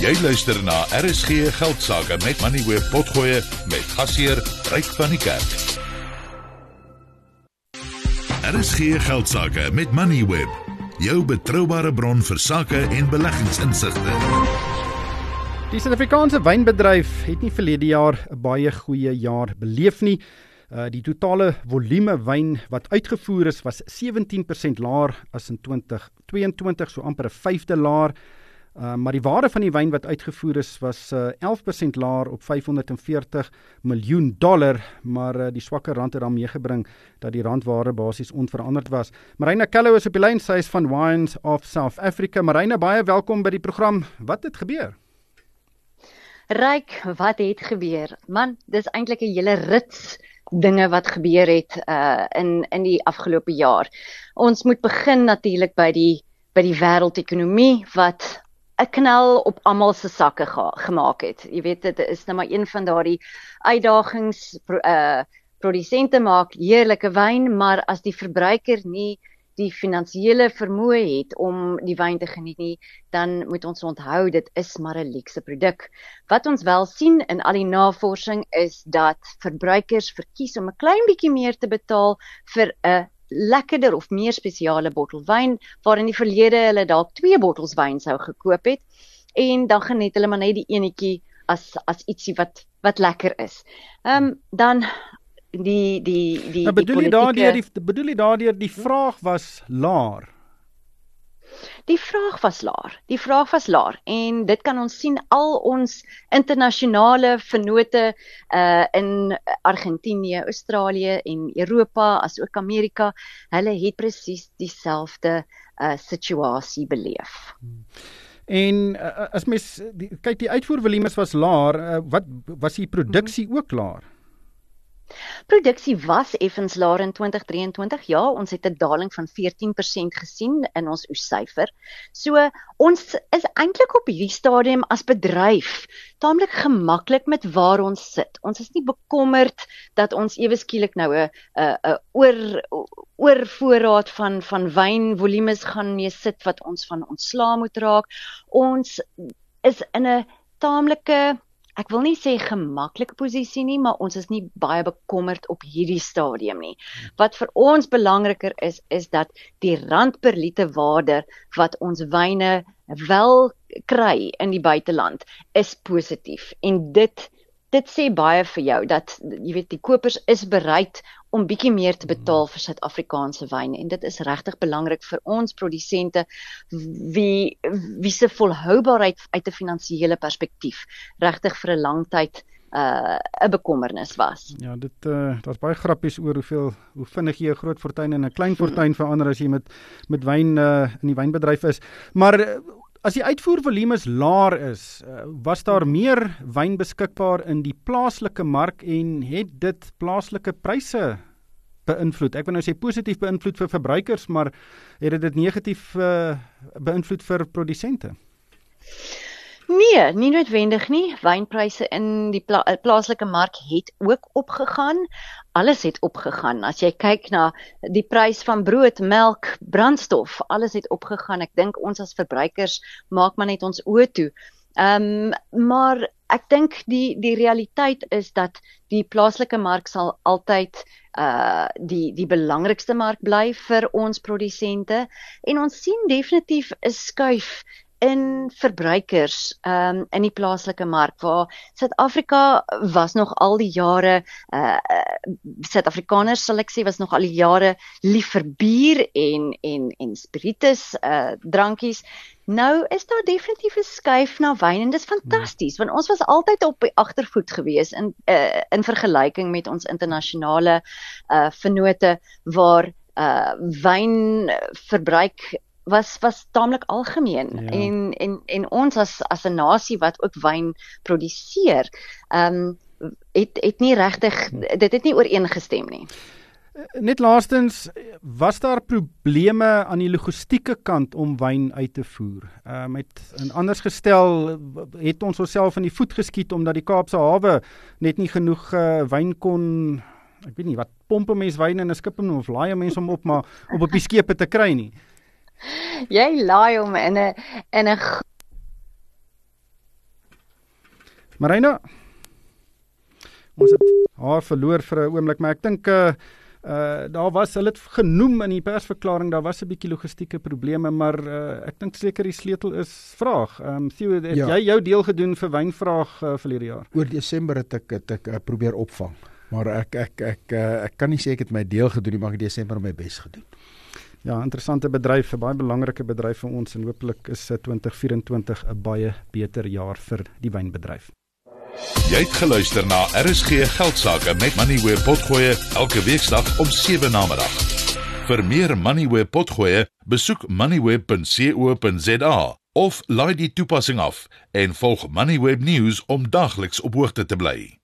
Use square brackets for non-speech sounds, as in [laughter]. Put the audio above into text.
Jy luister na RSG Geldsaake met Money Web Potgoe met gasheer Ryk van die Kerk. RSG Geldsaake met Money Web, jou betroubare bron vir sake en beleggingsinsigte. Die Suid-Afrikaanse wynbedryf het nie verlede jaar 'n baie goeie jaar beleef nie. Uh die totale volume wyn wat uitgevoer is was 17% laer as in 2022, so amper 'n vyfde laer. Uh, maar die waarde van die wyn wat uitgevoer is was uh, 11% laer op 540 miljoen dollar, maar uh, die swakker rand het daarmee gebring dat die randwaarde basies onveranderd was. Marina Kello is op die lyn, sy is van Wines of South Africa. Marina, baie welkom by die program. Wat het gebeur? Ryk, wat het gebeur? Man, dis eintlik 'n hele rits dinge wat gebeur het uh in in die afgelope jaar. Ons moet begin natuurlik by die by die wêreldekonomie wat 'n knal op almal se sakke gemaak het. Jy weet dit is nou maar een van daardie uitdagings uh produsente maak heerlike wyn, maar as die verbruiker nie die finansiële vermoë het om die wyn te geniet nie, dan moet ons onthou dit is maar 'n luukse produk. Wat ons wel sien in al die navorsing is dat verbruikers verkies om 'n klein bietjie meer te betaal vir 'n lekkerder of meer spesiale bottel wyn waar in die verlede hulle dalk twee bottels wyn sou gekoop het en dan geniet hulle maar net die enetjie as as ietsie wat wat lekker is. Ehm um, dan die die die nou, bedoel jy daardeur die bedoel jy daardeur die vraag was laer Die vraag was laer. Die vraag was laer en dit kan ons sien al ons internasionale vennote uh in Argentinië, Australië en Europa as ook Amerika, hulle het presies dieselfde uh situasie beleef. En uh, as mens kyk die uitvoervolume was laer, uh, wat was die produksie ook laer? Produksie was effens laer in 2023. Ja, ons het 'n daling van 14% gesien in ons oessyfer. So ons is eintlik op hierdie stadium as bedryf taamlik gemaklik met waar ons sit. Ons is nie bekommerd dat ons ewe skielik nou 'n 'n oor oor voorraad van van wynvolumes gaan mee sit wat ons van ontslaa moet raak. Ons is in 'n taamlike ek wil nie sê gemaklike posisie nie, maar ons is nie baie bekommerd op hierdie stadium nie. Wat vir ons belangriker is is dat die rand per liter waarde wat ons wyne wel kry in die buiteland is positief en dit dit sê baie vir jou dat jy weet die kopers is bereid om bietjie meer te betaal vir Suid-Afrikaanse wyn en dit is regtig belangrik vir ons produsente wie wie se volhoubaarheid uit 'n finansiële perspektief regtig vir 'n lang tyd 'n uh, 'n bekommernis was. Ja, dit uh, daar's baie grappies oor hoeveel hoe vinnig jy 'n groot fortuin in 'n klein fortuin verander as jy met met wyn uh, in die wynbedryf is. Maar As die uitvoervolume laer is, uh, was daar meer wyn beskikbaar in die plaaslike mark en het dit plaaslike pryse beïnvloed? Ek wil nou sê positief beïnvloed vir verbruikers, maar het dit negatief uh, beïnvloed vir produsente? Nee, nie noodwendig nie. Wynpryse in die pla plaaslike mark het ook opgegaan. Alles het opgegaan. As jy kyk na die prys van brood, melk, brandstof, alles het opgegaan. Ek dink ons as verbruikers maak maar net ons oë toe. Ehm um, maar ek dink die die realiteit is dat die plaaslike mark sal altyd uh die die belangrikste mark bly vir ons produsente en ons sien definitief 'n skuif in verbruikers um in die plaaslike mark waar Suid-Afrika was nog al die jare uh Suid-Afrikaners sal ek sê was nog al die jare lief vir bier en en en spiritus uh drankies. Nou is daar definitief 'n skuif na wyn en dit is fantasties want ons was altyd op die agtervoet gewees in uh, in vergelyking met ons internasionale uh vennote waar uh wyn verbruik was was taamlik algemeen ja. en en en ons as as 'n nasie wat ook wyn produseer, ehm um, het het nie regtig dit het nie ooreengestem nie. Net laastens was daar probleme aan die logistieke kant om wyn uit te voer. Ehm um, met in anders gestel het ons onsself in die voet geskiet omdat die Kaapse hawe net nie genoeg uh, wyn kon ek weet nie wat pompe mens wyn in 'n skip of laai mense hom op maar op op die skepe te kry nie. [laughs] Jy laai hom in 'n in 'n Marina ons het haar verloor vir 'n oomblik, maar ek dink uh uh daar was hulle het genoem in die persverklaring daar was 'n bietjie logistieke probleme maar uh, ek dink seker die sleutel is vraag. Ehm um, sien het ja. jy jou deel gedoen vir wynvraag uh, verlede jaar? Oor Desember het ek het ek uh, probeer opvang. Maar ek ek ek uh, ek kan nie sê ek het my deel gedoen nie, maar ek het Desember my bes gedoen. Ja, interessante bedryf, 'n baie belangrike bedryf vir ons en hopelik is 2024 'n baie beter jaar vir die wynbedryf. Jy het geluister na RSG Geldsaake met Money where potgoe elke weeksdag om 7 na middag. Vir meer Money where potgoe, besoek moneyweb.co.za of laai die toepassing af en volg Moneyweb News om dagliks op hoogte te bly.